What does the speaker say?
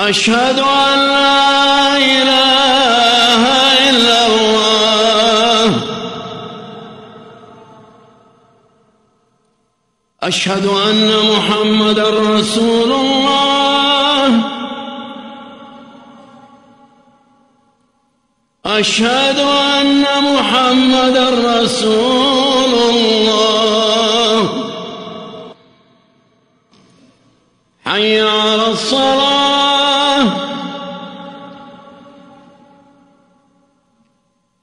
أشهد أن لا إله إلا الله. أشهد أن محمدا رسول الله. أشهد أن محمدا رسول الله. حي على الصلاة.